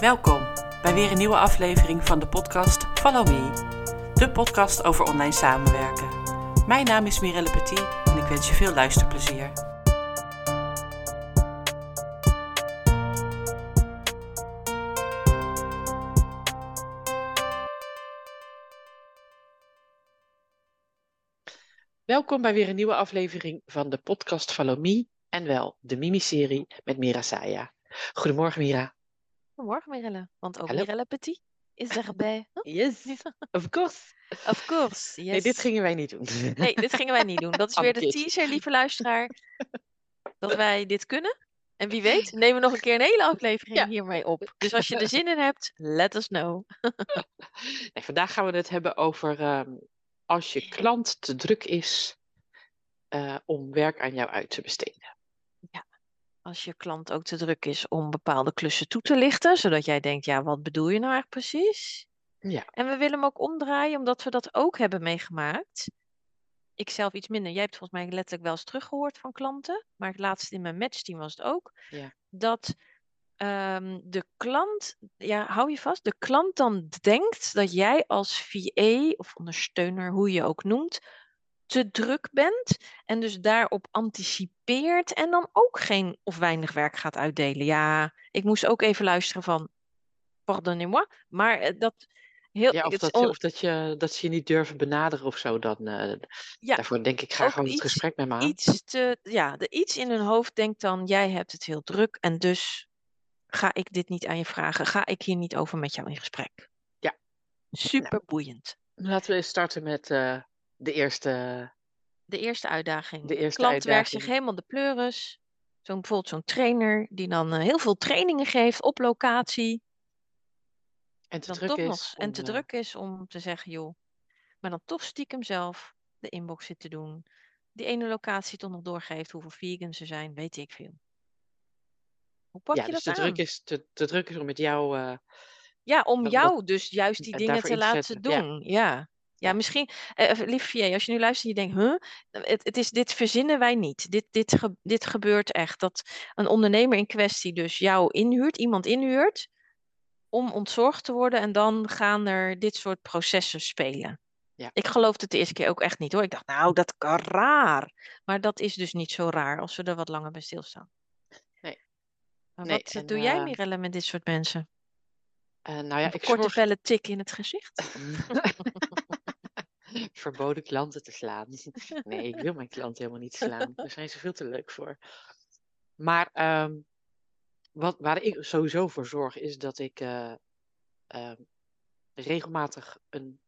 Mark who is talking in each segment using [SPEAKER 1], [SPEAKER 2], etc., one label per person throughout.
[SPEAKER 1] Welkom bij weer een nieuwe aflevering van de podcast Follow Me, de podcast over online samenwerken. Mijn naam is Mirelle Petit en ik wens je veel luisterplezier. Welkom bij weer een nieuwe aflevering van de podcast Follow Me en wel de Mimi-serie met Mira Saya. Goedemorgen Mira.
[SPEAKER 2] Goedemorgen Mirelle, want ook
[SPEAKER 1] Hallo.
[SPEAKER 2] Mirelle Petit is erbij. Huh?
[SPEAKER 1] Yes, of course.
[SPEAKER 2] Of course, yes.
[SPEAKER 1] Nee, dit gingen wij niet doen.
[SPEAKER 2] Nee, dit gingen wij niet doen. Dat is weer de teaser, lieve luisteraar, dat wij dit kunnen. En wie weet, nemen we nog een keer een hele aflevering
[SPEAKER 1] Ja.
[SPEAKER 2] hiermee op. Dus als je er zin in hebt, let us know.
[SPEAKER 1] Nee, vandaag gaan we het hebben over ehm, als je klant te druk is eh, om werk aan jou uit te besteden.
[SPEAKER 2] Als je klant ook te druk is om bepaalde klussen toe te lichten, zodat jij denkt, ja, wat bedoel je nou eigenlijk precies?
[SPEAKER 1] Ja.
[SPEAKER 2] En we willen hem ook omdraaien, omdat we dat ook hebben meegemaakt. Ik zelf iets minder. Jij hebt volgens mij letterlijk wel eens teruggehoord van klanten. Maar het laatst in mijn matchteam was het ook.
[SPEAKER 1] Ja.
[SPEAKER 2] Dat ehm, de klant, ja, hou je vast, de klant dan denkt dat jij als VA of ondersteuner, hoe je ook noemt, te druk bent. En dus daarop anticipeert en dan ook geen of weinig werk gaat uitdelen. Ja, ik moest ook even luisteren van, pardonnez-moi, maar eh, dat... Heel,
[SPEAKER 1] Ja, of, dat,
[SPEAKER 2] on-
[SPEAKER 1] of dat, je, dat ze je niet durven benaderen of zo. Dan, eh,
[SPEAKER 2] Ja,
[SPEAKER 1] daarvoor denk ik, ga gewoon het gesprek met me aan.
[SPEAKER 2] iets te, ja, de iets in hun hoofd denkt dan, jij hebt het heel druk en dus ga ik dit niet aan je vragen. Ga ik hier niet over met jou in gesprek.
[SPEAKER 1] Ja.
[SPEAKER 2] Super boeiend.
[SPEAKER 1] Laten we eens starten met eh, de eerste.
[SPEAKER 2] De eerste uitdaging.
[SPEAKER 1] De eerste
[SPEAKER 2] Klant werkt zich helemaal de pleuris. Zo'n, bijvoorbeeld zo'n trainer die dan eh, heel veel trainingen geeft op locatie.
[SPEAKER 1] En te druk is.
[SPEAKER 2] nog en
[SPEAKER 1] om,
[SPEAKER 2] te
[SPEAKER 1] eh,
[SPEAKER 2] druk is om te zeggen, joh, maar dan toch stiekem zelf de inbox zit te doen. Die ene locatie toch nog doorgeeft hoeveel vegans er zijn, weet ik veel. Hoe pak
[SPEAKER 1] ja,
[SPEAKER 2] je
[SPEAKER 1] dus
[SPEAKER 2] dat
[SPEAKER 1] te
[SPEAKER 2] aan?
[SPEAKER 1] druk, is, te, te druk is om met jou. eh,
[SPEAKER 2] Ja, om jou dus juist die
[SPEAKER 1] en
[SPEAKER 2] dingen te laten
[SPEAKER 1] zetten,
[SPEAKER 2] doen. Ja. Ja,
[SPEAKER 1] Ja.
[SPEAKER 2] misschien, eh, even, lief VA, als je nu luistert en je denkt, huh, het, het is, dit verzinnen wij niet. Dit, dit, ge- dit gebeurt echt. Dat een ondernemer in kwestie dus jou inhuurt, iemand inhuurt, om ontzorgd te worden en dan gaan er dit soort processen spelen.
[SPEAKER 1] Ja.
[SPEAKER 2] Ik geloofde het de eerste keer ook echt niet hoor. Ik dacht, nou, dat kan raar. Maar dat is dus niet zo raar als we er wat langer bij stilstaan.
[SPEAKER 1] Nee.
[SPEAKER 2] Maar
[SPEAKER 1] Nee,
[SPEAKER 2] wat
[SPEAKER 1] en,
[SPEAKER 2] doe jij,
[SPEAKER 1] eh,
[SPEAKER 2] Mirelle, met dit soort mensen?
[SPEAKER 1] eh, nou ja,
[SPEAKER 2] Een
[SPEAKER 1] ik
[SPEAKER 2] korte
[SPEAKER 1] zorg.
[SPEAKER 2] felle tik in het gezicht?
[SPEAKER 1] Verboden klanten te slaan. Nee, ik wil mijn klanten helemaal niet slaan. Daar zijn ze veel te leuk voor. Maar ehm, wat, waar ik sowieso voor zorg is dat ik eh, ehm, regelmatig een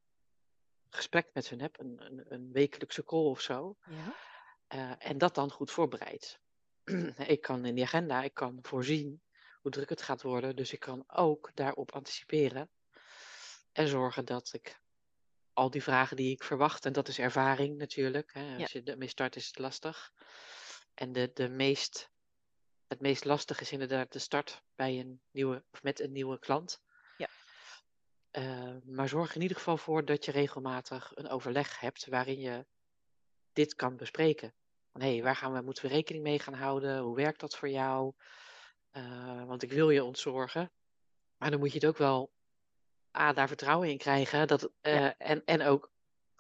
[SPEAKER 1] gesprek met hun heb. Een, een, een wekelijkse call of zo.
[SPEAKER 2] Ja.
[SPEAKER 1] eh, en dat dan goed voorbereid. ik kan in die agenda, ik kan voorzien hoe druk het gaat worden. Dus ik kan ook daarop anticiperen. En zorgen dat ik al die vragen die ik verwacht, en dat is ervaring natuurlijk. Hè, als je ermee start is het lastig. En de, de meest, het meest lastig is inderdaad de start bij een nieuwe, of met een nieuwe klant.
[SPEAKER 2] Ja.
[SPEAKER 1] Eh, maar zorg in ieder geval voor dat je regelmatig een overleg hebt waarin je dit kan bespreken. Van hé, hey, waar gaan we, moeten we rekening mee gaan houden? Hoe werkt dat voor jou? Eh, want ik wil je ontzorgen. Maar dan moet je het ook wel A, daar vertrouwen in krijgen. Dat, eh, en, en ook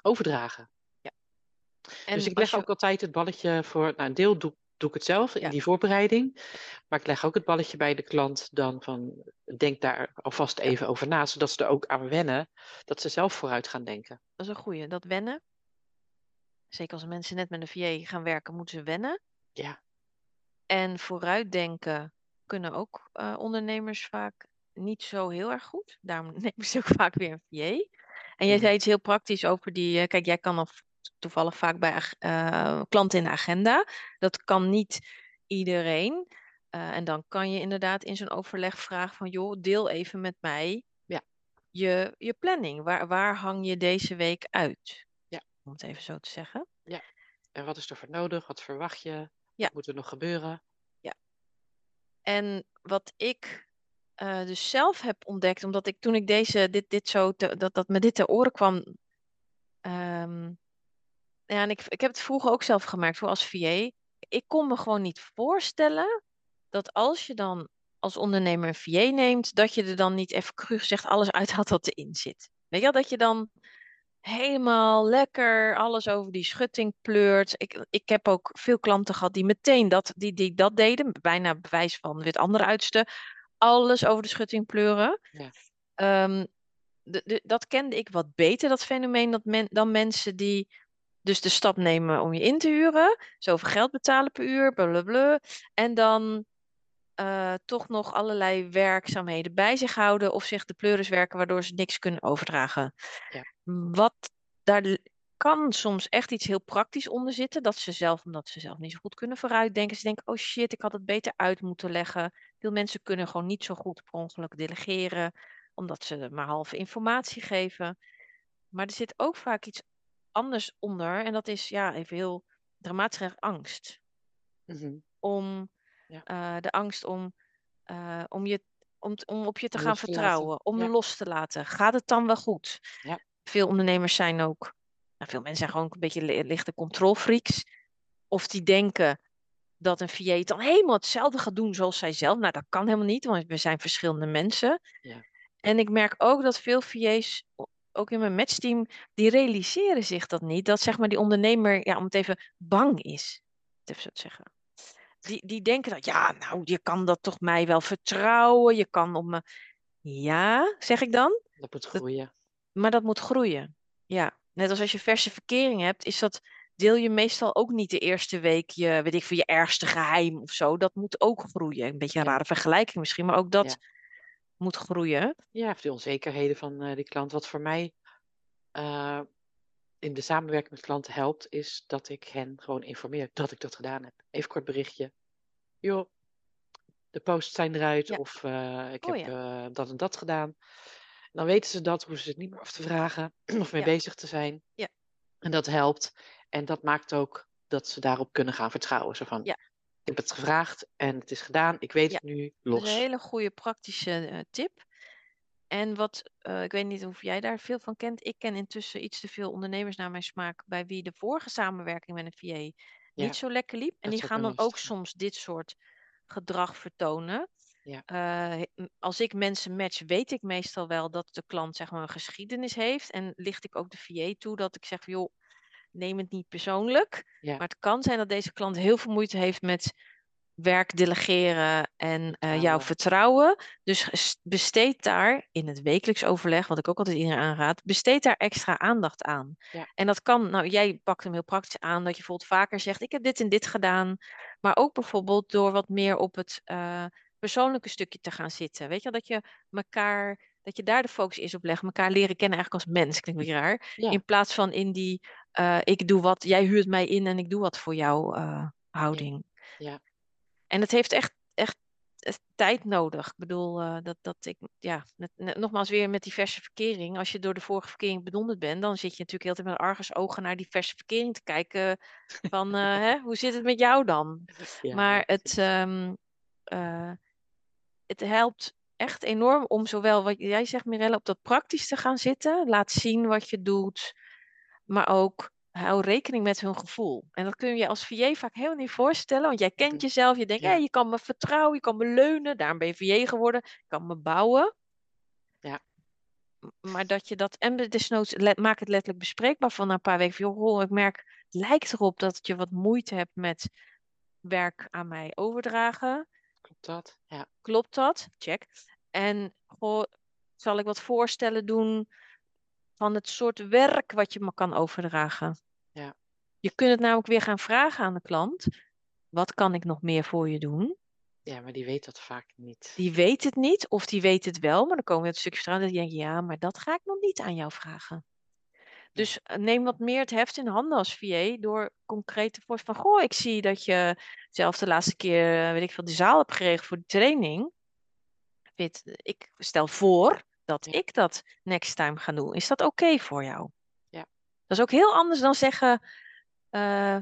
[SPEAKER 1] overdragen.
[SPEAKER 2] En
[SPEAKER 1] dus ik leg
[SPEAKER 2] je-
[SPEAKER 1] ook altijd het balletje voor. Nou, een deel doe, doe ik het zelf in
[SPEAKER 2] Ja.
[SPEAKER 1] die voorbereiding. Maar ik leg ook het balletje bij de klant dan van. Denk daar alvast even over na. Zodat ze er ook aan wennen. Dat ze zelf vooruit gaan denken.
[SPEAKER 2] Dat is een goeie, dat wennen. Zeker als mensen net met een VA gaan werken, moeten ze wennen.
[SPEAKER 1] Ja.
[SPEAKER 2] En vooruitdenken kunnen ook eh, ondernemers vaak niet zo heel erg goed. Daarom nemen ze ook vaak weer een VA. En jij
[SPEAKER 1] Mhm.
[SPEAKER 2] zei iets heel praktisch over die... eh, kijk, jij kan v- toevallig vaak bij eh, klanten in de agenda. Dat kan niet iedereen. Eh, en dan kan je inderdaad in zo'n overleg vragen van... joh, deel even met mij
[SPEAKER 1] Ja.
[SPEAKER 2] je, je planning. Waar, waar hang je deze week uit?
[SPEAKER 1] Ja.
[SPEAKER 2] Om het even zo te zeggen.
[SPEAKER 1] En wat is er voor nodig? Wat verwacht je?
[SPEAKER 2] Ja.
[SPEAKER 1] Wat moet er nog gebeuren?
[SPEAKER 2] En wat ik eh, dus zelf heb ontdekt, omdat ik toen ik deze, dit, dit zo, te- dat, dat me dit ter oren kwam. ehm, ja, en ik, ik heb het vroeger ook zelf gemerkt, voor als VA. Ik kon me gewoon niet voorstellen dat als je dan als ondernemer een VA neemt, dat je er dan niet even cru gezegd alles uithaalt wat erin zit. Weet je wel, dat je dan helemaal lekker alles over die schutting pleurt. Ik, ik heb ook veel klanten gehad die meteen dat, die, die dat deden, bijna bewijs van wit andere uiterste, alles over de schutting pleuren.
[SPEAKER 1] Ja.
[SPEAKER 2] Ehm, de, de, dat kende ik wat beter, dat fenomeen, dat men, dan mensen die dus de stap nemen om je in te huren, zoveel geld betalen per uur, blablabla, en dan uh, toch nog allerlei werkzaamheden bij zich houden of zich de pleuris werken waardoor ze niks kunnen overdragen.
[SPEAKER 1] Ja.
[SPEAKER 2] Wat daar kan soms echt iets heel praktisch onder zitten, dat ze zelf, omdat ze zelf niet zo goed kunnen vooruitdenken, ze denken, oh shit, ik had het beter uit moeten leggen. Veel mensen kunnen gewoon niet zo goed per ongeluk delegeren, omdat ze maar halve informatie geven. Maar er zit ook vaak iets anders onder en dat is, ja, even heel dramatisch, angst.
[SPEAKER 1] Mm
[SPEAKER 2] Om
[SPEAKER 1] Ja.
[SPEAKER 2] eh, de angst om, eh, om, je, om, om op je te gaan
[SPEAKER 1] laten.
[SPEAKER 2] vertrouwen, om
[SPEAKER 1] Ja.
[SPEAKER 2] los te laten. Gaat het dan wel goed?
[SPEAKER 1] Ja.
[SPEAKER 2] Veel ondernemers zijn ook, nou, veel mensen zijn gewoon een beetje li- lichte controlfreaks. Of die denken dat een VA dan helemaal hetzelfde gaat doen zoals zij zelf. Nou, dat kan helemaal niet, want we zijn verschillende mensen.
[SPEAKER 1] Ja.
[SPEAKER 2] En ik merk ook dat veel VA's, ook in mijn matchteam, die realiseren zich dat niet. Dat zeg maar die ondernemer, ja, om het even, bang is. Even zo te zeggen. Die, die denken dat, ja, nou, je kan dat toch mij wel vertrouwen. Je kan op me. Ja, zeg ik dan.
[SPEAKER 1] Dat moet groeien.
[SPEAKER 2] Maar dat moet groeien. Ja, net als als je verse verkering hebt, is dat deel je meestal ook niet de eerste week je, weet ik veel, je ergste geheim of zo. Dat moet ook groeien. Een beetje een rare vergelijking misschien, maar ook dat
[SPEAKER 1] Ja.
[SPEAKER 2] moet groeien.
[SPEAKER 1] Ja, of de onzekerheden van eh, die klant. Wat voor mij eh, in de samenwerking met klanten helpt, is dat ik hen gewoon informeer dat ik dat gedaan heb. Even kort berichtje. Joh, de posts zijn eruit
[SPEAKER 2] Ja.
[SPEAKER 1] of eh, ik
[SPEAKER 2] Oh
[SPEAKER 1] heb
[SPEAKER 2] ja.
[SPEAKER 1] dat en dat gedaan. Dan weten ze dat, hoeven ze het niet meer af te vragen of mee bezig te zijn.
[SPEAKER 2] Ja.
[SPEAKER 1] En dat helpt. En dat maakt ook dat ze daarop kunnen gaan vertrouwen. Zo van,
[SPEAKER 2] Ja.
[SPEAKER 1] ik heb het gevraagd en het is gedaan. Ik weet
[SPEAKER 2] Ja.
[SPEAKER 1] het nu,
[SPEAKER 2] Dat is
[SPEAKER 1] los.
[SPEAKER 2] een hele goede praktische eh, tip. En wat, eh, ik weet niet of jij daar veel van kent. Ik ken intussen iets te veel ondernemers naar mijn smaak, bij wie de vorige samenwerking met een VA
[SPEAKER 1] Ja,
[SPEAKER 2] niet zo lekker liep. En
[SPEAKER 1] dat
[SPEAKER 2] die gaan dan ook soms dit soort gedrag vertonen.
[SPEAKER 1] Ja.
[SPEAKER 2] Eh, als ik mensen match, weet ik meestal wel dat de klant zeg maar een geschiedenis heeft. En licht ik ook de VA toe dat ik zeg, joh, neem het niet persoonlijk.
[SPEAKER 1] Ja.
[SPEAKER 2] Maar het kan zijn dat deze klant heel veel moeite heeft met werk delegeren en eh, jouw
[SPEAKER 1] Vertrouwen.
[SPEAKER 2] Dus besteed daar in het wekelijks overleg, wat ik ook altijd iedereen aanraad, besteed daar extra aandacht aan.
[SPEAKER 1] Ja.
[SPEAKER 2] En dat kan, nou jij pakt hem heel praktisch aan, dat je bijvoorbeeld vaker zegt, ik heb dit en dit gedaan. Maar ook bijvoorbeeld door wat meer op het eh, persoonlijke stukje te gaan zitten. Weet je, wel, dat je elkaar, dat je daar de focus is op legt, elkaar leren kennen eigenlijk als mens, klinkt weer raar.
[SPEAKER 1] Ja.
[SPEAKER 2] In plaats van in die, eh, ik doe wat, jij huurt mij in en ik doe wat voor jou eh, houding.
[SPEAKER 1] Ja.
[SPEAKER 2] En het heeft echt, echt, tijd nodig. Ik bedoel, eh, dat, dat ik, ja, net, net- nogmaals weer met die verse verkering. Als je door de vorige verkering bedonderd bent, dan zit je natuurlijk heel tijd met argusogen naar die verse verkering te kijken. Van, hè, hoe zit het met jou dan?
[SPEAKER 1] Ja,
[SPEAKER 2] Maar het, ehm, eh, het helpt echt enorm om zowel wat jij zegt, Mirelle, op dat praktisch te gaan zitten. Laat zien wat je doet. Maar ook hou rekening met hun gevoel. En dat kun je je als VA vaak helemaal niet voorstellen. Want jij kent jezelf. Je denkt,
[SPEAKER 1] Ja.
[SPEAKER 2] je kan me vertrouwen. Je kan me leunen. Daarom ben je VA geworden. Je kan me bouwen.
[SPEAKER 1] Ja.
[SPEAKER 2] Maar dat je dat... En desnoods let, maak het letterlijk bespreekbaar van na een paar weken. Van, joh, ik merk, het lijkt erop dat je wat moeite hebt met werk aan mij overdragen.
[SPEAKER 1] Klopt dat? Ja.
[SPEAKER 2] Klopt dat? Check. En goh, zal ik wat voorstellen doen van het soort werk wat je me kan overdragen?
[SPEAKER 1] Ja.
[SPEAKER 2] Je kunt het namelijk weer gaan vragen aan de klant. Wat kan ik nog meer voor je doen?
[SPEAKER 1] ja, maar die weet dat vaak niet.
[SPEAKER 2] Die weet het niet, of die weet het wel, maar dan komen we het stukje vertrouwen. Dat die denken, ja, maar dat ga ik nog niet aan jou vragen. Dus eh, neem wat meer het heft in handen als VA door concrete voor van, goh, ik zie dat je zelf de laatste keer, eh, weet ik veel, de zaal hebt geregeld voor de training. Weet, ik stel voor dat ik dat next time ga doen. Is dat oké voor jou?
[SPEAKER 1] Ja.
[SPEAKER 2] Dat is ook heel anders dan zeggen, eh,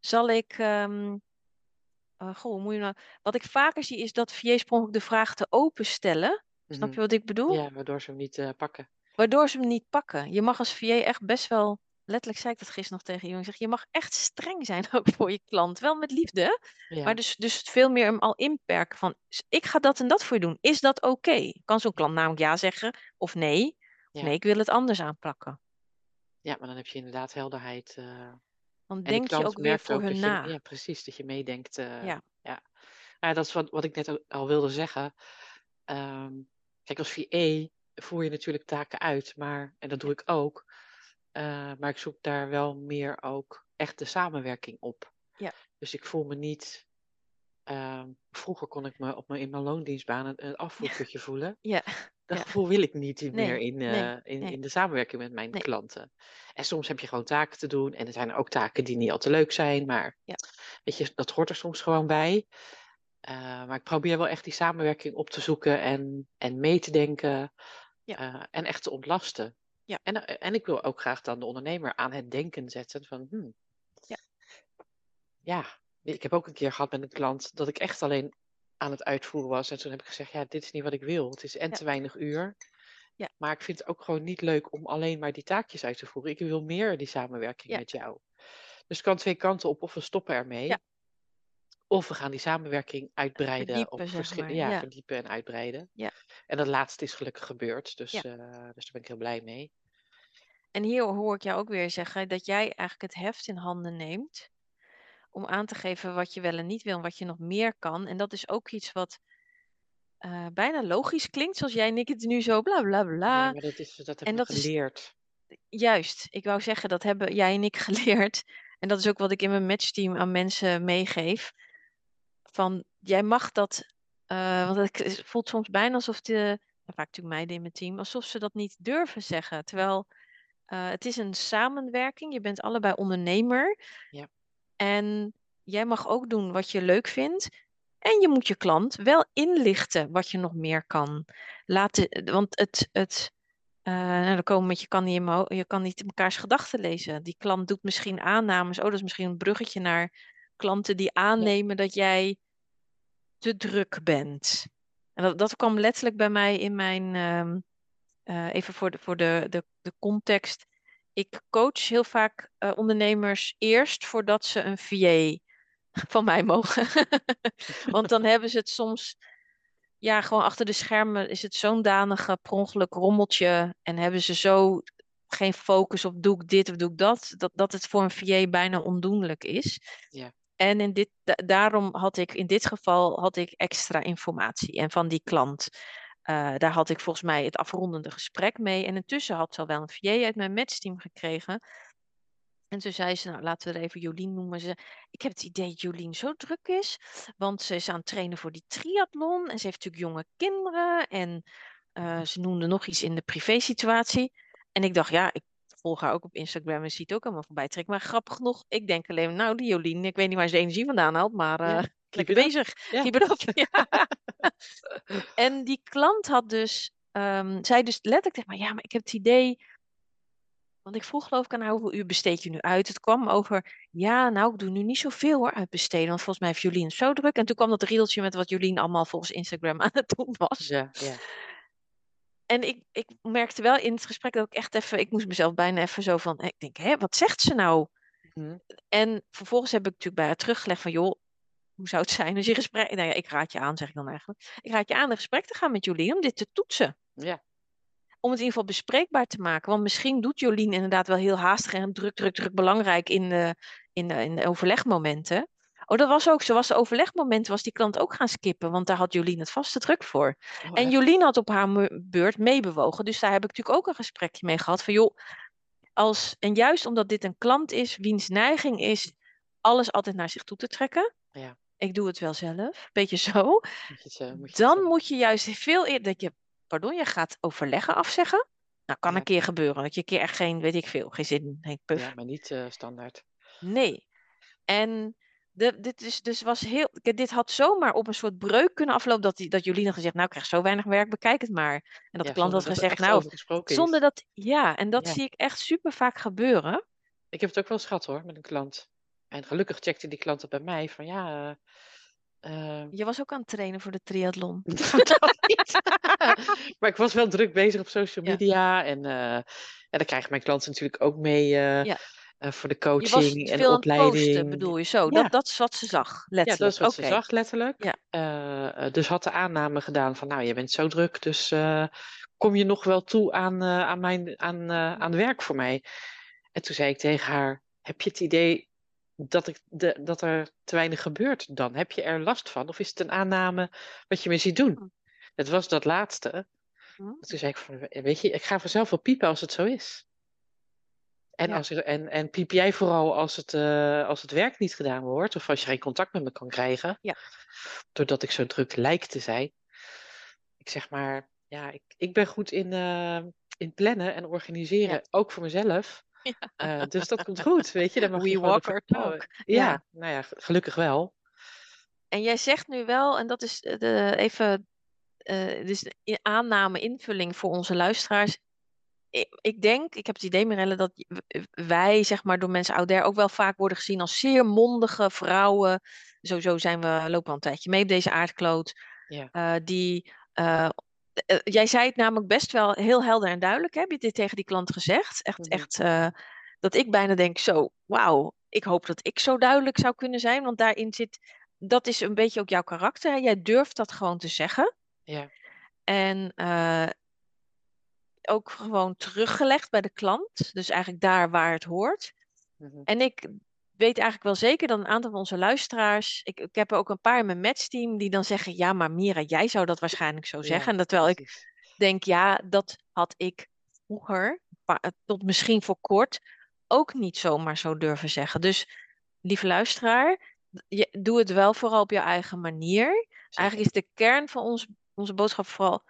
[SPEAKER 2] zal ik, ehm, eh, goh, moet je nou, wat ik vaker zie is dat ongeluk de vraag te openstellen. Snap
[SPEAKER 1] Mhm.
[SPEAKER 2] je wat ik bedoel?
[SPEAKER 1] Ja, waardoor ze hem niet eh, pakken.
[SPEAKER 2] Waardoor ze hem niet pakken. Je mag als VA echt best wel letterlijk zei ik dat gisteren nog tegen je. Ik zeg, je mag echt streng zijn ook voor je klant. Wel met liefde,
[SPEAKER 1] Ja.
[SPEAKER 2] maar dus, dus veel meer hem al inperken van, "S- ik ga dat en dat voor je doen. Is dat oké? Kan zo'n klant namelijk ja zeggen of nee? Of
[SPEAKER 1] Ja.
[SPEAKER 2] nee, ik wil het anders aanpakken.
[SPEAKER 1] Ja, maar dan heb je inderdaad helderheid. eh,
[SPEAKER 2] Dan
[SPEAKER 1] en de
[SPEAKER 2] denk je ook weer voor
[SPEAKER 1] ook
[SPEAKER 2] hun
[SPEAKER 1] je,
[SPEAKER 2] na.
[SPEAKER 1] ja, precies, dat je meedenkt. eh,
[SPEAKER 2] Ja.
[SPEAKER 1] ja. Dat is wat, wat ik net al- wilde zeggen. Ehm, kijk, als VA voer je natuurlijk taken uit, maar, en dat doe ik ook. Eh, maar ik zoek daar wel meer ook echt de samenwerking op.
[SPEAKER 2] Ja.
[SPEAKER 1] Dus ik voel me niet. ehm, vroeger kon ik me op mijn, in mijn loondienstbaan een, een afvoerputje voelen.
[SPEAKER 2] Ja,
[SPEAKER 1] Dat
[SPEAKER 2] Ja.
[SPEAKER 1] gevoel wil ik niet
[SPEAKER 2] Nee,
[SPEAKER 1] meer in,
[SPEAKER 2] nee,
[SPEAKER 1] eh, in,
[SPEAKER 2] nee.
[SPEAKER 1] in de samenwerking met mijn klanten. En soms heb je gewoon taken te doen. En er zijn ook taken die niet al te leuk zijn. Maar
[SPEAKER 2] Ja.
[SPEAKER 1] weet je, dat hoort er soms gewoon bij. Eh, maar ik probeer wel echt die samenwerking op te zoeken en, en mee te denken.
[SPEAKER 2] Ja.
[SPEAKER 1] en echt te ontlasten.
[SPEAKER 2] Ja.
[SPEAKER 1] En, eh, en ik wil ook graag dan de ondernemer aan het denken zetten van... Hmm,
[SPEAKER 2] Ja.
[SPEAKER 1] ja, ik heb ook een keer gehad met een klant dat ik echt alleen aan het uitvoeren was. En toen heb ik gezegd, ja, dit is niet wat ik wil. Het is en
[SPEAKER 2] Ja.
[SPEAKER 1] te weinig uur.
[SPEAKER 2] Ja.
[SPEAKER 1] Maar ik vind het ook gewoon niet leuk om alleen maar die taakjes uit te voeren. Ik wil meer die samenwerking
[SPEAKER 2] Ja.
[SPEAKER 1] met jou. Dus het kan twee kanten op. Of we stoppen ermee.
[SPEAKER 2] Ja.
[SPEAKER 1] Of we gaan die samenwerking uitbreiden.
[SPEAKER 2] Verdiepen,
[SPEAKER 1] op
[SPEAKER 2] zeg
[SPEAKER 1] verschil-
[SPEAKER 2] maar.
[SPEAKER 1] ja,
[SPEAKER 2] Ja.
[SPEAKER 1] verdiepen en uitbreiden.
[SPEAKER 2] Ja.
[SPEAKER 1] En dat laatste is gelukkig gebeurd. Dus,
[SPEAKER 2] Ja.
[SPEAKER 1] eh, dus daar ben ik heel blij mee.
[SPEAKER 2] En hier hoor ik jou ook weer zeggen dat jij eigenlijk het heft in handen neemt om aan te geven wat je wel en niet wil en wat je nog meer kan. En dat is ook iets wat eh, bijna logisch klinkt, zoals jij en ik het nu zo bla bla bla.
[SPEAKER 1] Ja, maar dat, is, dat
[SPEAKER 2] en
[SPEAKER 1] hebben
[SPEAKER 2] dat
[SPEAKER 1] we
[SPEAKER 2] is-
[SPEAKER 1] geleerd.
[SPEAKER 2] Juist, ik wou zeggen, dat hebben jij en ik geleerd. En dat is ook wat ik in mijn matchteam aan mensen meegeef. Van, jij mag dat, eh, want het voelt soms bijna alsof de, vaak natuurlijk meiden in mijn team, alsof ze dat niet durven zeggen. Terwijl eh, het is een samenwerking, je bent allebei ondernemer.
[SPEAKER 1] Ja.
[SPEAKER 2] En jij mag ook doen wat je leuk vindt. En je moet je klant wel inlichten wat je nog meer kan. Laten, want het, het, eh, nou, dan komen met je kan niet in je kan niet in mekaars gedachten lezen. Die klant doet misschien aannames. Oh, dat is misschien een bruggetje naar klanten die aannemen dat jij te druk bent. En dat, dat kwam letterlijk bij mij in mijn. ehm, eh, even voor, de, voor de, de, de context. Ik coach heel vaak eh, ondernemers eerst voordat ze een VA van mij mogen. Want dan hebben ze het soms ja, gewoon achter de schermen is het zo'n danige per ongeluk rommeltje. En hebben ze zo geen focus op doe ik dit of doe ik dat. Dat, dat het voor een VA bijna ondoenlijk is.
[SPEAKER 1] Ja.
[SPEAKER 2] En in dit, da- daarom had ik in dit geval had ik extra informatie. En van die klant, eh, daar had ik volgens mij het afrondende gesprek mee. En intussen had ze al wel een VA uit mijn matchteam gekregen. En toen zei ze, nou laten we er even Jolien noemen. Ze, ik heb het idee dat Jolien zo druk is. Want ze is aan het trainen voor die triathlon. En ze heeft natuurlijk jonge kinderen. En eh, ze noemde nog iets in de privésituatie. En ik dacht, ja, ik volg haar ook op Instagram en zie het ook allemaal voorbij trekken. Maar grappig genoeg, ik denk alleen, nou die Jolien, ik weet niet waar ze de energie vandaan haalt. Maar
[SPEAKER 1] Ja,
[SPEAKER 2] lekker
[SPEAKER 1] it up.
[SPEAKER 2] bezig.
[SPEAKER 1] Ja.
[SPEAKER 2] Keep it up. Ja. en die klant had dus, ehm zei dus letterlijk tegen mij, ja, maar ik heb het idee... Want ik vroeg geloof ik aan haar, hoeveel uur besteed je nu uit? Het kwam over, ja, nou, ik doe nu niet zoveel hoor, uitbesteden. Want volgens mij heeft Jolien zo druk. En toen kwam dat riedeltje met wat Jolien allemaal volgens Instagram aan het doen was.
[SPEAKER 1] Ja, ja.
[SPEAKER 2] En ik, ik merkte wel in het gesprek dat ik echt even, ik moest mezelf bijna even zo van, ik denk, hé, wat zegt ze nou?
[SPEAKER 1] Mhm.
[SPEAKER 2] En vervolgens heb ik natuurlijk bij haar teruggelegd van, joh, hoe zou het zijn als je gesprek... Nou ja, ik raad je aan, zeg ik dan eigenlijk. Ik raad je aan een gesprek te gaan met Jolien om dit te toetsen.
[SPEAKER 1] Ja.
[SPEAKER 2] Om het in ieder geval bespreekbaar te maken. Want misschien doet Jolien inderdaad wel heel haastig en druk, druk, druk belangrijk in de, in de, in de overlegmomenten. Oh, dat was ook zo. Was de overlegmomenten was die klant ook gaan skippen. Want daar had Jolien het vaste druk voor.
[SPEAKER 1] Oh,
[SPEAKER 2] En? Jolien had op haar beurt meebewogen. Dus daar heb ik natuurlijk ook een gesprekje mee gehad. Van joh, als, en juist omdat dit een klant is, wiens neiging is alles altijd naar zich toe te trekken.
[SPEAKER 1] Ja.
[SPEAKER 2] Ik doe het wel zelf, beetje zo.
[SPEAKER 1] Moet je het, moet je het,
[SPEAKER 2] Dan moet je juist veel eerder dat je, pardon, je gaat overleggen afzeggen. Nou, kan
[SPEAKER 1] Ja.
[SPEAKER 2] een keer gebeuren. Dat je een keer echt geen, weet ik veel, geen zin, puf.
[SPEAKER 1] Ja, maar niet eh, standaard.
[SPEAKER 2] Nee. En de, dit, is, dus was heel, dit had zomaar op een soort breuk kunnen aflopen. Dat, die, dat Jolien had gezegd, nou ik krijg zo weinig werk, bekijk het maar. En dat
[SPEAKER 1] Ja,
[SPEAKER 2] de klant had
[SPEAKER 1] dat
[SPEAKER 2] gezegd, nou, zonder dat, ja, en dat
[SPEAKER 1] Ja.
[SPEAKER 2] zie ik echt super vaak gebeuren.
[SPEAKER 1] Ik heb het ook wel eens gehad hoor, met een klant. En gelukkig checkte die klant het bij mij van ja, eh, Eh,
[SPEAKER 2] Je was ook aan het trainen voor de triathlon.
[SPEAKER 1] dat niet. maar ik was wel druk bezig op social
[SPEAKER 2] Ja.
[SPEAKER 1] media. En eh ja, daar krijgen mijn klanten natuurlijk ook mee eh,
[SPEAKER 2] Ja.
[SPEAKER 1] Eh, voor de coaching en
[SPEAKER 2] het posten,
[SPEAKER 1] opleiding.
[SPEAKER 2] bedoel je zo?
[SPEAKER 1] Ja.
[SPEAKER 2] Dat, dat is wat ze zag,
[SPEAKER 1] Ja,
[SPEAKER 2] letterlijk.
[SPEAKER 1] dat is wat ze zag, letterlijk.
[SPEAKER 2] Ja.
[SPEAKER 1] Eh, eh, dus had de aanname gedaan van, nou, je bent zo druk, dus kom je nog wel toe aan, aan, mijn, aan, aan werk voor mij? En toen zei ik tegen haar, heb je het idee dat, ik de, dat er te weinig gebeurt dan? Heb je er last van? Of is het een aanname wat je me ziet doen? Het was dat laatste.
[SPEAKER 2] Hm.
[SPEAKER 1] Toen zei ik van, weet je, ik ga vanzelf wel piepen als het zo is. En,
[SPEAKER 2] Ja.
[SPEAKER 1] als er, en, en piep jij vooral als het, eh, als het werk niet gedaan wordt, of als je geen contact met me kan krijgen,
[SPEAKER 2] Ja.
[SPEAKER 1] doordat ik zo druk lijk te zijn. Ik zeg maar, ja, ik, ik ben goed in, eh, in plannen en organiseren,
[SPEAKER 2] Ja.
[SPEAKER 1] ook voor mezelf.
[SPEAKER 2] Ja.
[SPEAKER 1] Eh, dus dat komt goed, weet je, daar mag
[SPEAKER 2] We
[SPEAKER 1] je
[SPEAKER 2] walk our
[SPEAKER 1] vertrouwen.
[SPEAKER 2] talk.
[SPEAKER 1] Ja, nou ja, gelukkig wel.
[SPEAKER 2] En jij zegt nu wel, en dat is de, even dus aanname, invulling voor onze luisteraars. Ik, ik denk, ik heb het idee, Mirelle, dat wij, zeg maar, door mensen out there ook wel vaak worden gezien als zeer mondige vrouwen. Sowieso zijn we, lopen al een tijdje mee op deze aardkloot.
[SPEAKER 1] Ja.
[SPEAKER 2] eh, die, eh, eh, jij zei het namelijk best wel heel helder en duidelijk. Hè? Heb je dit tegen die klant gezegd? Echt,
[SPEAKER 1] Mhm.
[SPEAKER 2] echt dat ik bijna denk, zo, wauw, ik hoop dat ik zo duidelijk zou kunnen zijn. Want daarin zit, dat is een beetje ook jouw karakter. Hè? Jij durft dat gewoon te zeggen.
[SPEAKER 1] Ja.
[SPEAKER 2] En ook gewoon teruggelegd bij de klant. Dus eigenlijk daar waar het hoort.
[SPEAKER 1] Mhm.
[SPEAKER 2] En ik weet eigenlijk wel zeker dat een aantal van onze luisteraars. Ik, ik heb er ook een paar in mijn matchteam die dan zeggen: Ja, maar Mira, jij zou dat waarschijnlijk zo zeggen.
[SPEAKER 1] Ja,
[SPEAKER 2] en dat terwijl ik denk: Ja, dat had ik vroeger, pa- tot misschien voor kort, ook niet zomaar zo durven zeggen. Dus, lieve luisteraar, je, doe het wel vooral op je eigen manier. Eigenlijk is de kern van ons, onze boodschap vooral: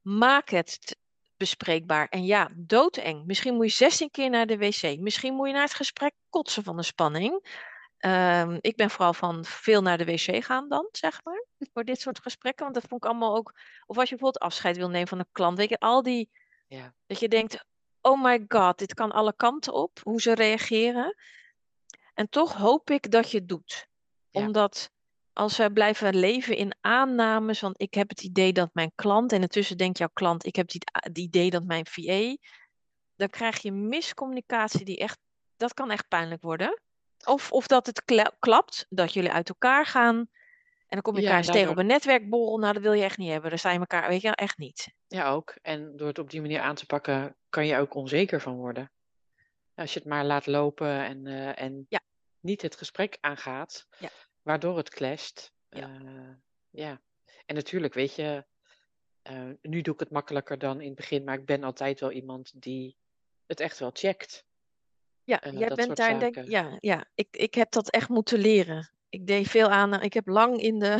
[SPEAKER 2] maak het bespreekbaar. En ja, doodeng. Misschien moet je 16 keer naar de wc. Misschien moet je naar het gesprek kotsen van de spanning. Ehm, ik ben vooral van veel naar de wc gaan dan, zeg maar. Voor dit soort gesprekken. Want dat vond ik allemaal ook. Of als je bijvoorbeeld afscheid wil nemen van een klant. Weet je, al die.
[SPEAKER 1] Ja.
[SPEAKER 2] Dat je denkt: oh my god, dit kan alle kanten op. Hoe ze reageren. En toch hoop ik dat je het doet.
[SPEAKER 1] Ja.
[SPEAKER 2] Omdat als wij blijven leven in aannames, want ik heb het idee dat mijn klant, en intussen denkt jouw klant, ik heb het idee dat mijn VA, dan krijg je miscommunicatie die echt, dat kan echt pijnlijk worden. Of, of dat het kla- klapt, dat jullie uit elkaar gaan. En dan kom je elkaar eens tegen op een netwerkborrel. Nou, dat wil je echt niet hebben. Daar sta je elkaar, weet je wel, echt niet.
[SPEAKER 1] Ja, ook. En door het op die manier aan te pakken, kan je ook onzeker van worden. Als je het maar laat lopen en, eh, en
[SPEAKER 2] Ja.
[SPEAKER 1] niet het gesprek aangaat,
[SPEAKER 2] Ja.
[SPEAKER 1] Waardoor het clasht.
[SPEAKER 2] Ja.
[SPEAKER 1] Eh, ja. En natuurlijk, weet je, eh, nu doe ik het makkelijker dan in het begin, maar ik ben altijd wel iemand die het echt wel checkt.
[SPEAKER 2] Ja,
[SPEAKER 1] Eh,
[SPEAKER 2] jij
[SPEAKER 1] dat
[SPEAKER 2] bent daar, denk ja, ja. Ik, ik heb dat echt moeten leren. Ik deed veel aan, ik heb lang in de,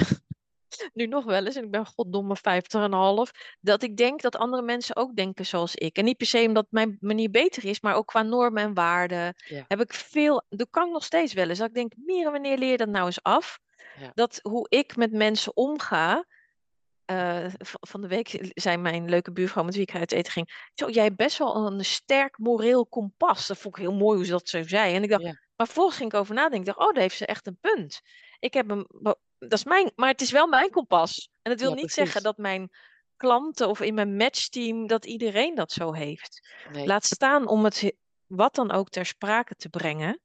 [SPEAKER 2] nu nog wel eens, en ik ben goddomme 50 en een half, dat ik denk dat andere mensen ook denken zoals ik. En niet per se omdat mijn manier beter is, maar ook qua normen en waarden
[SPEAKER 1] Ja.
[SPEAKER 2] heb ik veel, dat kan ik nog steeds wel eens. Dat ik denk, Mira, wanneer leer je dat nou eens af?
[SPEAKER 1] Ja.
[SPEAKER 2] Dat hoe ik met mensen omga. eh, van de week zei mijn leuke buurvrouw met wie ik uit eten ging. Zo, jij hebt best wel een sterk moreel kompas. Dat vond ik heel mooi hoe ze dat zo zei. En ik dacht,
[SPEAKER 1] Ja.
[SPEAKER 2] maar vervolgens ging ik over nadenken. Ik dacht, oh, daar heeft ze echt een punt. Ik heb een, wa- dat is mijn, maar het is wel mijn kompas. En dat wil
[SPEAKER 1] Ja,
[SPEAKER 2] niet
[SPEAKER 1] precies.
[SPEAKER 2] zeggen dat mijn klanten of in mijn matchteam, dat iedereen dat zo heeft.
[SPEAKER 1] Nee.
[SPEAKER 2] Laat staan om het he- wat dan ook ter sprake te brengen.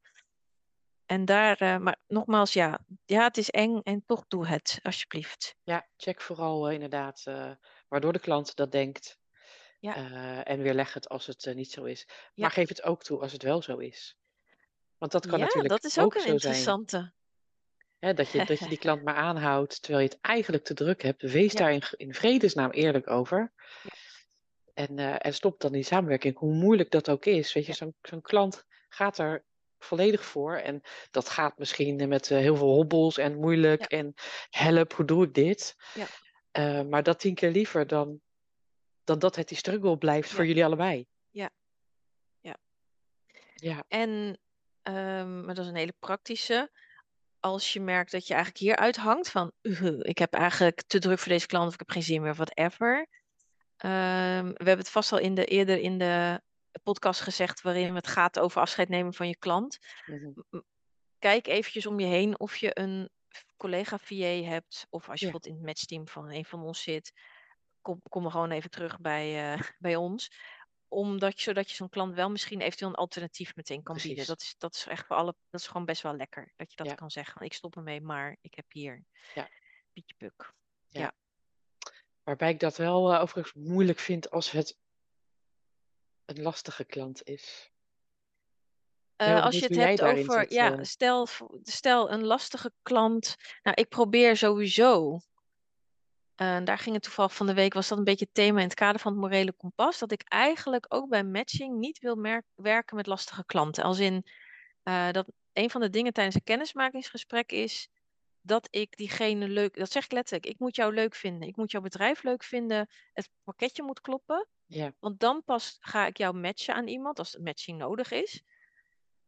[SPEAKER 2] En daar, eh, maar nogmaals, ja, ja, het is eng en toch doe het, alsjeblieft.
[SPEAKER 1] Ja, check vooral eh, inderdaad eh, waardoor de klant dat denkt.
[SPEAKER 2] Ja.
[SPEAKER 1] En weerleg het als het niet zo is.
[SPEAKER 2] Ja.
[SPEAKER 1] Maar geef het ook toe als het wel zo is. Want dat kan
[SPEAKER 2] ja,
[SPEAKER 1] natuurlijk
[SPEAKER 2] dat is ook een
[SPEAKER 1] zijn. Hè, dat, je, dat je die klant maar aanhoudt terwijl je het eigenlijk te druk hebt. Wees
[SPEAKER 2] Ja.
[SPEAKER 1] daar in, in vredesnaam eerlijk over.
[SPEAKER 2] Ja.
[SPEAKER 1] En, eh, en stop dan die samenwerking, hoe moeilijk dat ook is. Weet je, zo'n zo'n klant gaat er volledig voor. En dat gaat misschien met eh, heel veel hobbels en moeilijk.
[SPEAKER 2] Ja.
[SPEAKER 1] En help, hoe doe ik dit?
[SPEAKER 2] Ja.
[SPEAKER 1] Eh, maar dat tien keer liever dan, dan dat het die struggle blijft voor jullie allebei.
[SPEAKER 2] Ja. Ja.
[SPEAKER 1] Ja,
[SPEAKER 2] En, ehm, maar dat is een hele praktische. Als je merkt dat je eigenlijk hier uithangt van, "Uhu, ik heb eigenlijk te druk voor deze klant of ik heb geen zin meer, whatever. Ehm, we hebben het vast al in de, eerder in de podcast gezegd waarin het gaat over afscheid nemen van je klant.
[SPEAKER 1] mhm.
[SPEAKER 2] Kijk eventjes om je heen of je een collega VA hebt, of als je
[SPEAKER 1] Ja.
[SPEAKER 2] bijvoorbeeld in het matchteam van een van ons zit, kom, kom gewoon even terug bij, eh, bij ons. Omdat je, zodat je zo'n klant wel misschien eventueel een alternatief meteen kan bieden. Dat is, dat is echt voor alle, dat is gewoon best wel lekker. Dat je dat
[SPEAKER 1] Ja.
[SPEAKER 2] kan zeggen. Ik stop ermee, maar ik heb hier
[SPEAKER 1] Ja.
[SPEAKER 2] Pietje Puk.
[SPEAKER 1] Waarbij ik dat wel eh, overigens moeilijk vind als het een lastige klant is.
[SPEAKER 2] Eh, als je het hebt over,
[SPEAKER 1] zit,
[SPEAKER 2] ja,
[SPEAKER 1] eh.
[SPEAKER 2] stel, stel een lastige klant. Nou, ik probeer sowieso. Daar ging het toevallig van de week, was dat een beetje het thema in het kader van het morele kompas. Dat ik eigenlijk ook bij matching niet wil werken met lastige klanten. Als in eh, dat een van de dingen tijdens een kennismakingsgesprek is dat ik diegene leuk, dat zeg ik letterlijk, ik moet jou leuk vinden. Ik moet jouw bedrijf leuk vinden. Het pakketje moet kloppen.
[SPEAKER 1] Ja,
[SPEAKER 2] Want dan pas ga ik jou matchen aan iemand als matching nodig is.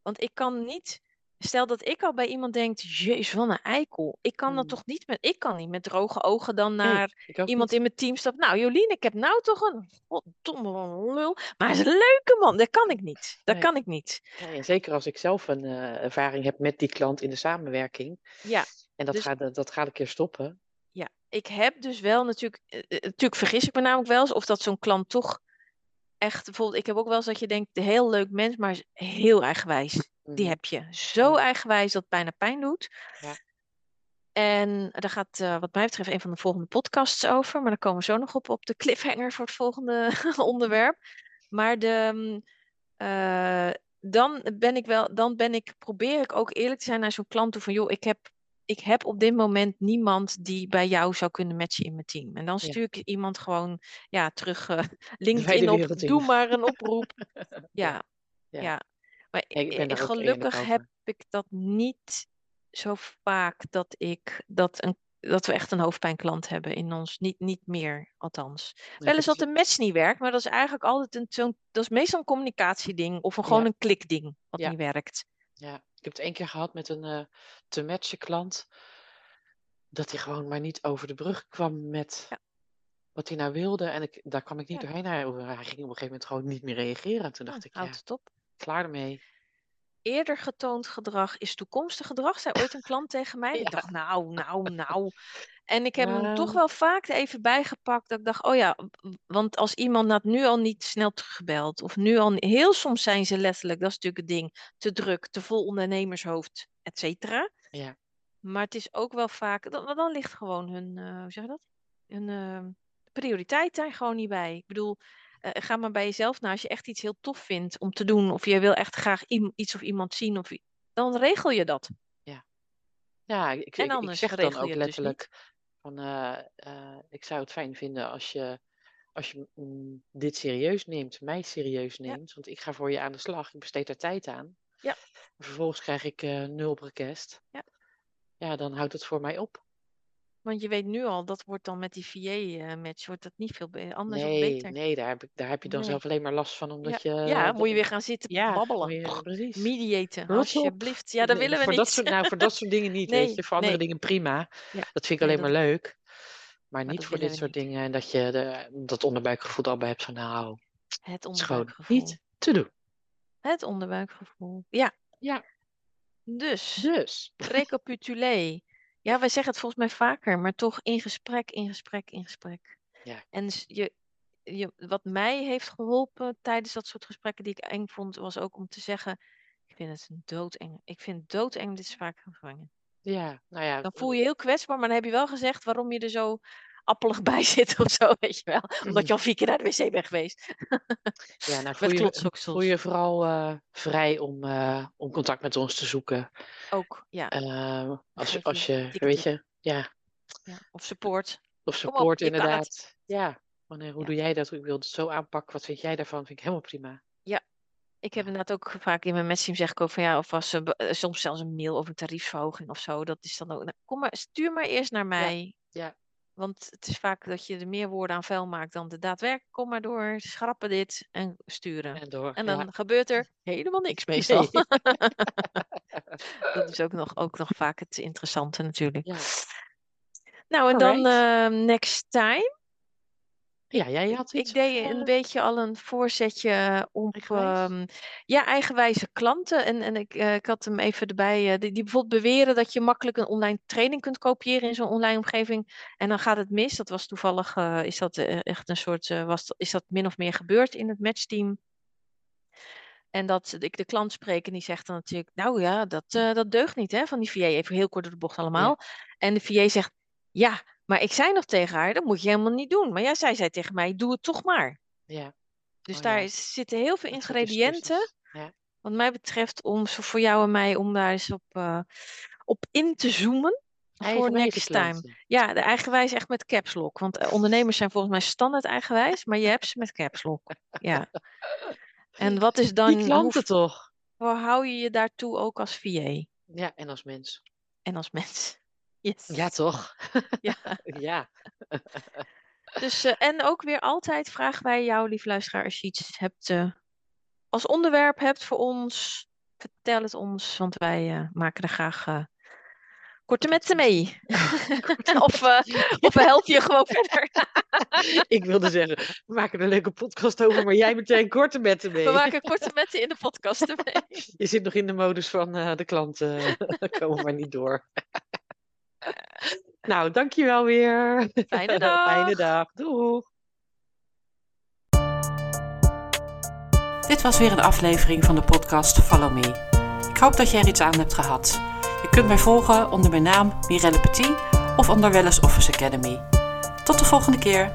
[SPEAKER 2] Want ik kan niet. Stel dat ik al bij iemand denk, jezus, wat een eikel. Ik kan dat
[SPEAKER 1] Mm.
[SPEAKER 2] toch niet met. Ik kan niet met droge ogen dan naar iemand
[SPEAKER 1] niet.
[SPEAKER 2] in mijn team stappen. Nou, Jolien, ik heb nou toch een goddomme lul. Maar hij is een leuke man. Dat kan ik niet. Dat
[SPEAKER 1] Nee.
[SPEAKER 2] kan ik niet.
[SPEAKER 1] Nee, zeker als ik zelf een eh, ervaring heb met die klant in de samenwerking.
[SPEAKER 2] Ja,
[SPEAKER 1] En dat,
[SPEAKER 2] Dus-
[SPEAKER 1] gaat, dat gaat een keer stoppen.
[SPEAKER 2] ja. Ik heb dus wel natuurlijk. eh, eh, natuurlijk vergis ik me namelijk wel eens of dat zo'n klant toch echt. Bijvoorbeeld, ik heb ook wel eens dat je denkt, heel leuk mens, maar heel eigenwijs. Die
[SPEAKER 1] Mhm.
[SPEAKER 2] heb je. Zo eigenwijs dat het bijna pijn doet.
[SPEAKER 1] Ja.
[SPEAKER 2] En daar gaat eh, wat mij betreft een van de volgende podcasts over. Maar daar komen we zo nog op, op de cliffhanger voor het volgende onderwerp. Maar de, mm, eh, dan ben ik wel, dan ben ik, probeer ik ook eerlijk te zijn naar zo'n klant toe van joh, ik heb, ik heb op dit moment niemand die bij jou zou kunnen matchen in mijn team. En dan stuur ik iemand gewoon ja, terug eh, LinkedIn op, doe maar een oproep. Ja,
[SPEAKER 1] Ja.
[SPEAKER 2] ja. Maar
[SPEAKER 1] Ja, ik ben daar ook
[SPEAKER 2] gelukkig heb ik dat niet zo vaak dat ik dat een dat we echt een hoofdpijnklant hebben in ons. Niet, niet meer, althans. Wel eens
[SPEAKER 1] het
[SPEAKER 2] dat de match niet werkt, maar dat is eigenlijk altijd een, zo'n, dat is meestal een communicatieding of een, gewoon
[SPEAKER 1] Ja.
[SPEAKER 2] een klikding wat
[SPEAKER 1] Ja.
[SPEAKER 2] niet werkt.
[SPEAKER 1] Ja, ik heb het één keer gehad met een eh, te matchen klant. Dat hij gewoon maar niet over de brug kwam met wat hij nou wilde. En ik, daar kwam ik niet doorheen. Hij, hij ging op een gegeven moment gewoon niet meer reageren. En toen dacht ik, ja,
[SPEAKER 2] het op.
[SPEAKER 1] klaar ermee.
[SPEAKER 2] Eerder getoond gedrag is toekomstig gedrag, zei ooit een klant tegen mij. Ik dacht, nou, nou, nou. En ik heb hem toch
[SPEAKER 1] Nou.
[SPEAKER 2] wel vaak even bijgepakt. Dat ik dacht, oh ja, want als iemand had nu al niet snel teruggebeld. Of nu al, heel soms zijn ze letterlijk, dat is natuurlijk het ding, te druk, te vol ondernemershoofd, et cetera.
[SPEAKER 1] Ja.
[SPEAKER 2] Maar het is ook wel vaak, dan, dan ligt gewoon hun, eh, hoe zeg je dat? Hun eh, prioriteit daar gewoon niet bij. Ik bedoel, eh, ga maar bij jezelf na. Als je echt iets heel tof vindt om te doen, of je wil echt graag iets of iemand zien, of, dan regel je dat.
[SPEAKER 1] Ja, ik,
[SPEAKER 2] En
[SPEAKER 1] ik, zeg dan ook
[SPEAKER 2] dus
[SPEAKER 1] letterlijk van eh, eh, ik zou het fijn vinden als je, als je mm, dit serieus neemt, mij serieus
[SPEAKER 2] Ja.
[SPEAKER 1] neemt. Want ik ga voor je aan de slag, ik besteed daar tijd aan.
[SPEAKER 2] Ja.
[SPEAKER 1] En vervolgens krijg ik eh, nul request.
[SPEAKER 2] Ja.
[SPEAKER 1] Ja, dan houdt het voor mij op.
[SPEAKER 2] Want je weet nu al, dat wordt dan met die VA-match, wordt dat niet veel be- anders of
[SPEAKER 1] Nee,
[SPEAKER 2] beter.
[SPEAKER 1] nee, daar heb, ik, daar heb je dan
[SPEAKER 2] Nee.
[SPEAKER 1] zelf alleen maar last van,
[SPEAKER 2] Ja,
[SPEAKER 1] omdat je...
[SPEAKER 2] ja,
[SPEAKER 1] dat-
[SPEAKER 2] moet je weer gaan zitten
[SPEAKER 1] ja,
[SPEAKER 2] babbelen.
[SPEAKER 1] je- precies.
[SPEAKER 2] Mediaten,
[SPEAKER 1] Rot
[SPEAKER 2] alsjeblieft. Ja, dat
[SPEAKER 1] Nee,
[SPEAKER 2] willen we
[SPEAKER 1] voor
[SPEAKER 2] niet.
[SPEAKER 1] Dat soort, nou, voor dat soort dingen niet,
[SPEAKER 2] Nee,
[SPEAKER 1] weet je. Voor andere dingen prima.
[SPEAKER 2] Ja,
[SPEAKER 1] Dat vind ik alleen
[SPEAKER 2] dat-
[SPEAKER 1] maar leuk. Maar,
[SPEAKER 2] Maar
[SPEAKER 1] niet voor dit soort
[SPEAKER 2] niet.
[SPEAKER 1] dingen. En dat je de, dat onderbuikgevoel erbij hebt van nou,
[SPEAKER 2] Het onderbuikgevoel.
[SPEAKER 1] niet te doen.
[SPEAKER 2] Het onderbuikgevoel. Ja,
[SPEAKER 1] Ja,
[SPEAKER 2] dus,
[SPEAKER 1] dus.
[SPEAKER 2] recapitulé. Ja, wij zeggen het volgens mij vaker, maar toch in gesprek, in gesprek, in gesprek.
[SPEAKER 1] Ja.
[SPEAKER 2] En s- je, je, wat mij heeft geholpen tijdens dat soort gesprekken die ik eng vond, was ook om te zeggen, ik vind het doodeng. Ik vind het doodeng dit vaak gevangen.
[SPEAKER 1] Ja, nou ja.
[SPEAKER 2] Dan voel je je heel kwetsbaar, maar dan heb je wel gezegd waarom je er zo appelig bij zit of zo, weet je wel. Omdat je al vier keer naar de wc bent geweest.
[SPEAKER 1] Ja, nou voel je, vooral eh, vrij om, eh, om contact met ons te zoeken.
[SPEAKER 2] Ook, ja.
[SPEAKER 1] Eh, als, als
[SPEAKER 2] je
[SPEAKER 1] weet je, ja,
[SPEAKER 2] ja. Of support.
[SPEAKER 1] of
[SPEAKER 2] op,
[SPEAKER 1] support inderdaad. Ja, wanneer, hoe
[SPEAKER 2] Ja.
[SPEAKER 1] doe jij dat? Ik wil het zo aanpakken. Wat vind jij daarvan? Vind ik helemaal prima.
[SPEAKER 2] Ik heb
[SPEAKER 1] Ja.
[SPEAKER 2] inderdaad ook vaak in mijn matchteam zeg ik ook van ja, of als ze be- eh, soms zelfs een mail over een tariefsverhoging of zo. Dat is dan ook. nou, kom maar, stuur maar eerst naar mij.
[SPEAKER 1] ja.
[SPEAKER 2] Want het is vaak dat je er meer woorden aan vuil maakt dan de daadwerkelijk. Kom maar door, schrappen dit en sturen.
[SPEAKER 1] En door.
[SPEAKER 2] En
[SPEAKER 1] ja.
[SPEAKER 2] dan gebeurt er helemaal niks meestal.
[SPEAKER 1] Nee.
[SPEAKER 2] dat is ook nog, ook nog vaak het interessante natuurlijk.
[SPEAKER 1] Ja.
[SPEAKER 2] Nou, en dan eh, next time.
[SPEAKER 1] Ja, jij had
[SPEAKER 2] Ik
[SPEAKER 1] iets.
[SPEAKER 2] deed
[SPEAKER 1] of,
[SPEAKER 2] een
[SPEAKER 1] eh,
[SPEAKER 2] beetje al een voorzetje op
[SPEAKER 1] eigenwijs?
[SPEAKER 2] ehm, ja, eigenwijze klanten. En, en ik, eh, ik had hem even erbij, eh, die, die bijvoorbeeld beweren dat je makkelijk een online training kunt kopiëren in zo'n online omgeving. En dan gaat het mis. Dat was toevallig, eh, is dat eh, echt een soort, eh, was, is dat min of meer gebeurd in het matchteam. En dat ik de klant spreek en die zegt dan natuurlijk, nou ja, dat, eh, dat deugt niet hè, van die VA. Even heel kort door de bocht allemaal. En de VA zegt, ja, maar ik zei nog tegen haar, dat moet je helemaal niet doen. Maar ja, zij zei tegen mij, doe het toch maar.
[SPEAKER 1] Ja.
[SPEAKER 2] Dus
[SPEAKER 1] Oh,
[SPEAKER 2] daar
[SPEAKER 1] ja.
[SPEAKER 2] zitten heel veel
[SPEAKER 1] Dat
[SPEAKER 2] ingrediënten.
[SPEAKER 1] Ja.
[SPEAKER 2] wat mij betreft, om zo voor jou en mij, om daar eens op, eh, op in te zoomen. Voor next time. Ja, de eigenwijs echt met caps lock. Want eh, ondernemers zijn volgens mij standaard eigenwijs, maar je hebt ze met caps lock. Ja. En wat is dan,
[SPEAKER 1] Die
[SPEAKER 2] hoe
[SPEAKER 1] klanten toch?
[SPEAKER 2] verhoud je je daartoe ook als VA
[SPEAKER 1] Ja, en als mens.
[SPEAKER 2] en als mens? Yes.
[SPEAKER 1] Ja, toch?
[SPEAKER 2] Ja.
[SPEAKER 1] ja.
[SPEAKER 2] Dus, eh, en ook weer altijd vragen wij jou, lief luisteraar, als je iets hebt, eh, als onderwerp hebt voor ons, vertel het ons, want wij eh, maken er graag korte metten mee. of, of we helpen je gewoon verder.
[SPEAKER 1] Ik wilde zeggen, we maken er een leuke podcast over, maar jij meteen korte metten mee.
[SPEAKER 2] We maken korte metten in de podcast ermee.
[SPEAKER 1] Je zit nog in de modus van de klanten komen maar niet door. Nou, dankjewel weer.
[SPEAKER 2] Fijne dag.
[SPEAKER 1] Fijne dag. Doeg.
[SPEAKER 3] Dit was weer een aflevering van de podcast Follow Me. Ik hoop dat jij er iets aan hebt gehad. Je kunt mij volgen onder mijn naam Mirelle Petit of onder Wellness Office Academy. Tot de volgende keer.